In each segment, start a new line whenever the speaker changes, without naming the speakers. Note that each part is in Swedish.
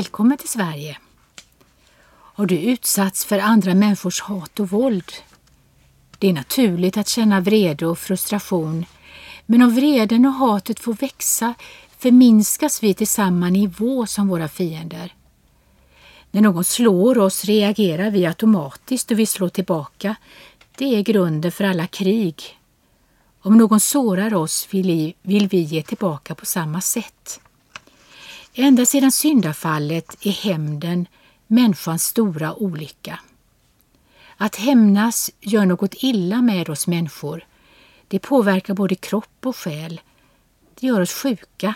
Välkommen till Sverige. Har du utsatts för andra människors hat och våld? Det är naturligt att känna vrede och frustration, men om vreden och hatet får växa förminskas vi till samma nivå som våra fiender. När någon slår oss reagerar vi automatiskt och vi slår tillbaka. Det är grunden för alla krig. Om någon sårar oss vill vi ge tillbaka på samma sätt. Ända sedan syndafallet är hämnden människans stora olycka. Att hämnas gör något illa med oss människor. Det påverkar både kropp och själ. Det gör oss sjuka.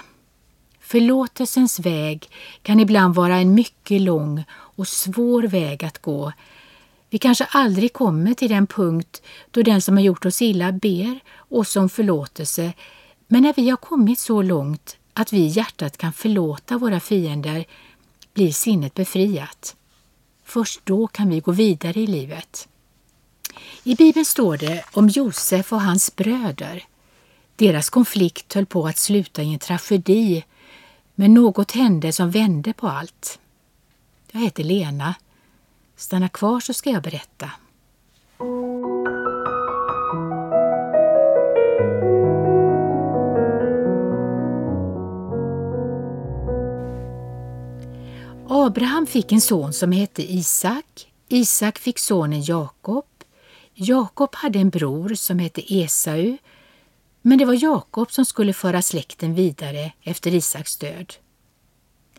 Förlåtelsens väg kan ibland vara en mycket lång och svår väg att gå. Vi kanske aldrig kommer till den punkt då den som har gjort oss illa ber oss om förlåtelse, men när vi har kommit så långt att vi i hjärtat kan förlåta våra fiender blir sinnet befriat. Först då kan vi gå vidare i livet. I Bibeln står det om Josef och hans bröder. Deras konflikt höll på att sluta i en tragedi, men något hände som vände på allt. Jag heter Lena. Stanna kvar så ska jag berätta. Abraham fick en son som hette Isak. Isak fick sonen Jakob. Jakob hade en bror som hette Esau, men det var Jakob som skulle föra släkten vidare efter Isaks död.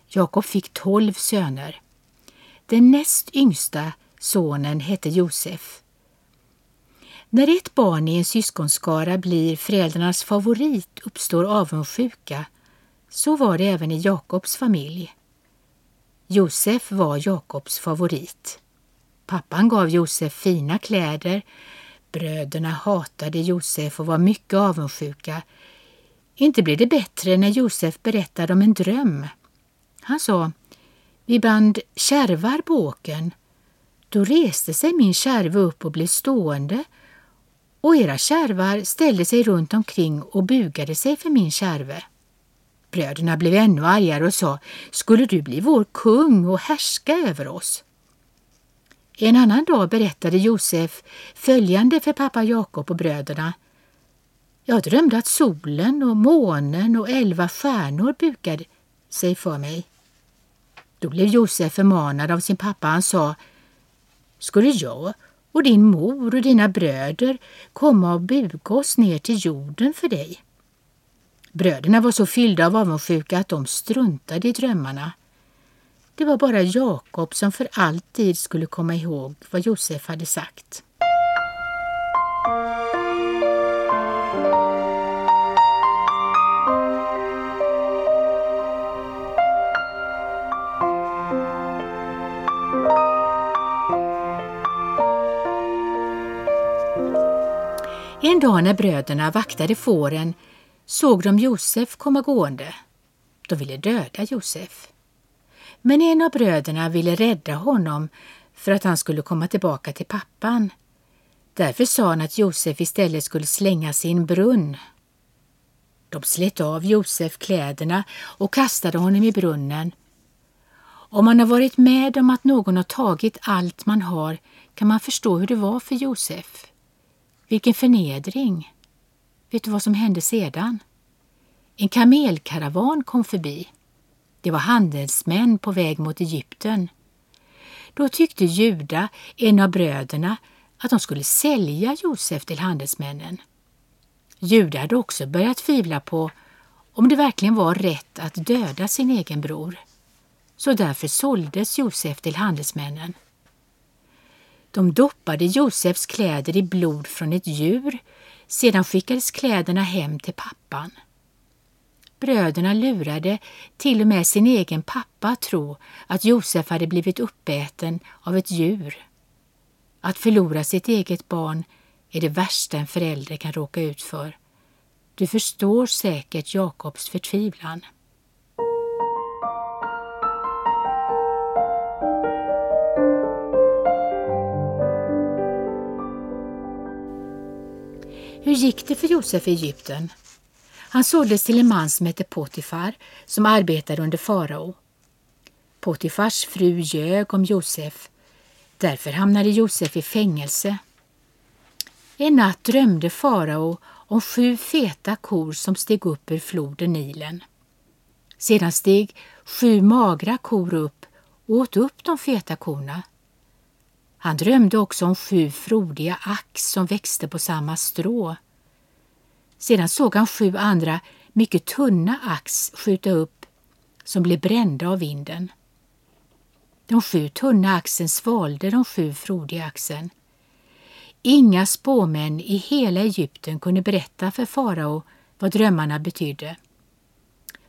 Jakob fick tolv söner. Den näst yngsta sonen hette Josef. När ett barn i en syskonskara blir föräldrarnas favorit uppstår avundsjuka. Så var det även i Jakobs familj. Josef var Jakobs favorit. Pappan gav Josef fina kläder. Bröderna hatade Josef och var mycket avundsjuka. Inte blev det bättre när Josef berättade om en dröm. Han sa, vi band kärvar på åken. Då reste sig min kärve upp och blev stående och era kärvar ställde sig runt omkring och bugade sig för min kärve. Bröderna blev ännu argare och sa, skulle du bli vår kung och härska över oss? En annan dag berättade Josef följande för pappa Jakob och bröderna. Jag drömde att solen och månen och elva stjärnor bukade sig för mig. Då blev Josef förmanad av sin pappa. Han sa, skulle jag och din mor och dina bröder komma och buga oss ner till jorden för dig? Bröderna var så fyllda av avundsjuka att de struntade i drömmarna. Det var bara Jakob som för alltid skulle komma ihåg vad Josef hade sagt. En dag när bröderna vaktade fåren såg de Josef komma gående. De ville döda Josef. Men en av bröderna ville rädda honom för att han skulle komma tillbaka till pappan. Därför sa han att Josef istället skulle slängas i en brunn. De slet av Josef kläderna och kastade honom i brunnen. Om man har varit med om att någon har tagit allt man har kan man förstå hur det var för Josef. Vilken förnedring! Vet du vad som hände sedan? En kamelkaravan kom förbi. Det var handelsmän på väg mot Egypten. Då tyckte Juda, en av bröderna, att de skulle sälja Josef till handelsmännen. Juda hade också börjat tvivla på om det verkligen var rätt att döda sin egen bror. Så därför såldes Josef till handelsmännen. De doppade Josefs kläder i blod från ett djur. Sedan skickades kläderna hem till pappan. Bröderna lurade till och med sin egen pappa att tro att Josef hade blivit uppäten av ett djur. Att förlora sitt eget barn är det värsta en förälder kan råka ut för. Du förstår säkert Jakobs förtvivlan. Gick det för Josef i Egypten? Han såldes till en man som hette Potifar som arbetade under farao. Potifars fru ljög om Josef. Därför hamnade Josef i fängelse. En natt drömde farao om sju feta kor som steg upp ur floden Nilen. Sedan steg sju magra kor upp och åt upp de feta korna. Han drömde också om sju frodiga ax som växte på samma strå. Sedan såg han sju andra mycket tunna ax skjuta upp som blev brända av vinden. De sju tunna axen svalde de sju frodiga axen. Inga spåmän i hela Egypten kunde berätta för farao vad drömmarna betydde.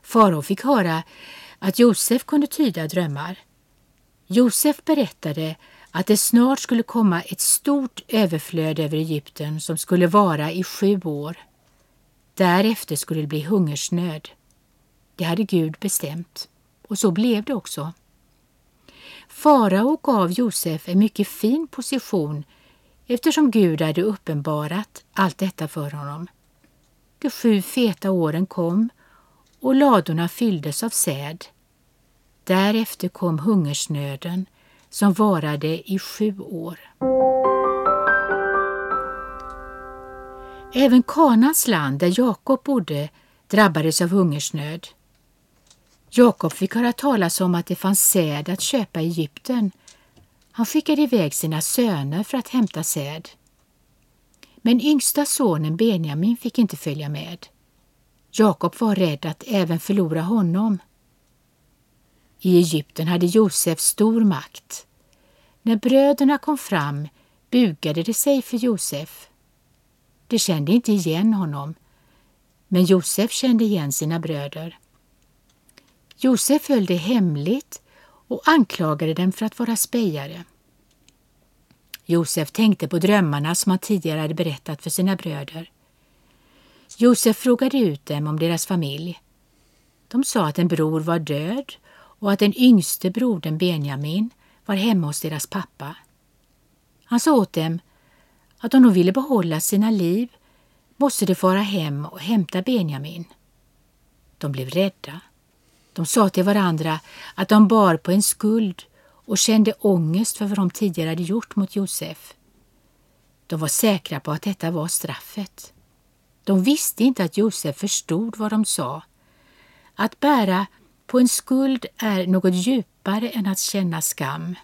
Farao fick höra att Josef kunde tyda drömmar. Josef berättade att det snart skulle komma ett stort överflöd över Egypten som skulle vara i sju år. Därefter skulle det bli hungersnöd. Det hade Gud bestämt och så blev det också. Farao gav Josef en mycket fin position eftersom Gud hade uppenbarat allt detta för honom. De sju feta åren kom och ladorna fylldes av säd. Därefter kom hungersnöden som varade i sju år. Även Kanans land där Jakob bodde drabbades av hungersnöd. Jakob fick höra talas om att det fanns säd att köpa i Egypten. Han skickade iväg sina söner för att hämta säd. Men yngsta sonen Benjamin fick inte följa med. Jakob var rädd att även förlora honom. I Egypten hade Josef stor makt. När bröderna kom fram bugade de sig för Josef. De kände inte igen honom, men Josef kände igen sina bröder. Josef höll det hemligt och anklagade dem för att vara spejare. Josef tänkte på drömmarna som han tidigare hade berättat för sina bröder. Josef frågade ut dem om deras familj. De sa att en bror var död och att den yngste brodern Benjamin var hemma hos deras pappa. Han sa åt dem att om de ville behålla sina liv måste de fara hem och hämta Benjamin. De blev rädda. De sa till varandra att de bar på en skuld och kände ångest för vad de tidigare hade gjort mot Josef. De var säkra på att detta var straffet. De visste inte att Josef förstod vad de sa. Att bära på en skuld är något djupare än att känna skam.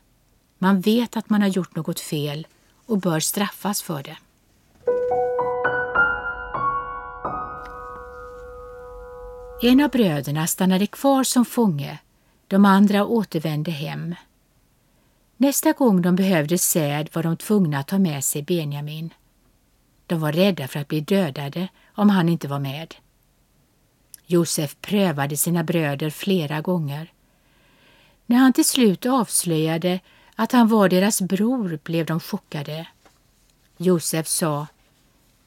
Man vet att man har gjort något fel och bör straffas för det. En av bröderna stannade kvar som fånge, de andra återvände hem. Nästa gång de behövde säd var de tvungna att ta med sig Benjamin. De var rädda för att bli dödade om han inte var med. Josef prövade sina bröder flera gånger. När han till slut avslöjade att han var deras bror blev de chockade. Josef sa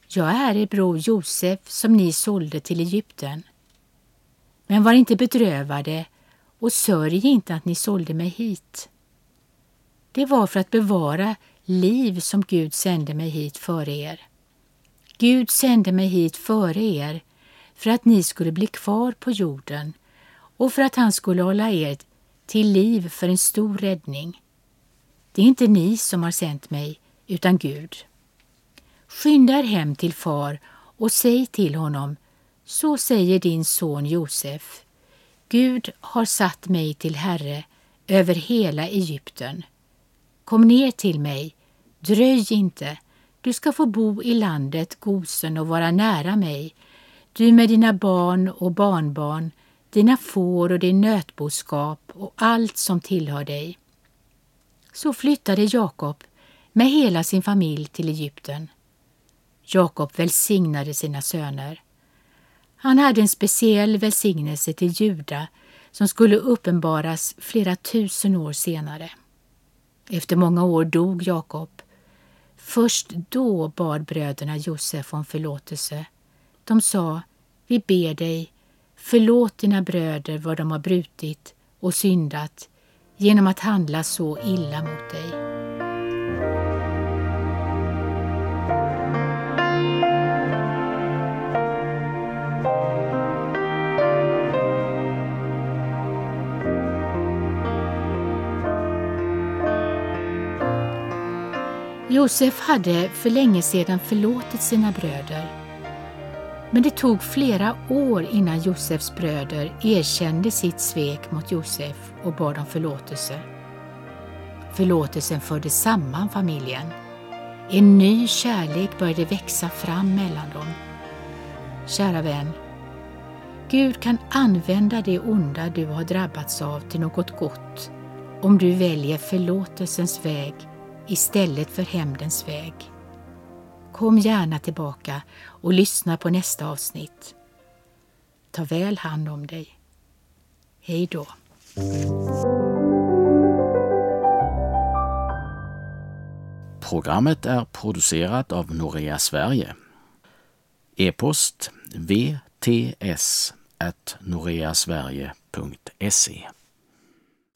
Jag är er bror Josef som ni sålde till Egypten. Men var inte bedrövade och sörj inte att ni sålde mig hit. Det var för att bevara liv som Gud sände mig hit före er. Gud sände mig hit före er för att ni skulle bli kvar på jorden och för att han skulle hålla er till liv för en stor räddning. Det är inte ni som har sänt mig, utan Gud. Skynda er hem till far och säg till honom, så säger din son Josef. Gud har satt mig till herre över hela Egypten. Kom ner till mig, dröj inte, du ska få bo i landet Gosen och vara nära mig, du med dina barn och barnbarn, dina får och din nötboskap och allt som tillhör dig. Så flyttade Jakob med hela sin familj till Egypten. Jakob välsignade sina söner. Han hade en speciell välsignelse till Juda som skulle uppenbaras flera tusen år senare. Efter många år dog Jakob. Först då bad bröderna Josef om förlåtelse. De sa, vi ber dig, förlåt dina bröder vad de har brutit och syndat genom att handla så illa mot dig. Josef hade för länge sedan förlåtit sina bröder men det tog flera år innan Josefs bröder erkände sitt svek mot Josef och bad om förlåtelse. Förlåtelsen förde samman familjen. En ny kärlek började växa fram mellan dem. Kära vän, Gud kan använda det onda du har drabbats av till något gott om du väljer förlåtelsens väg istället för hämndens väg. Kom gärna tillbaka och lyssna på nästa avsnitt. Ta väl hand om dig. Hej då.
Programmet är producerat av Norea Sverige. E-post vts noreasverige.se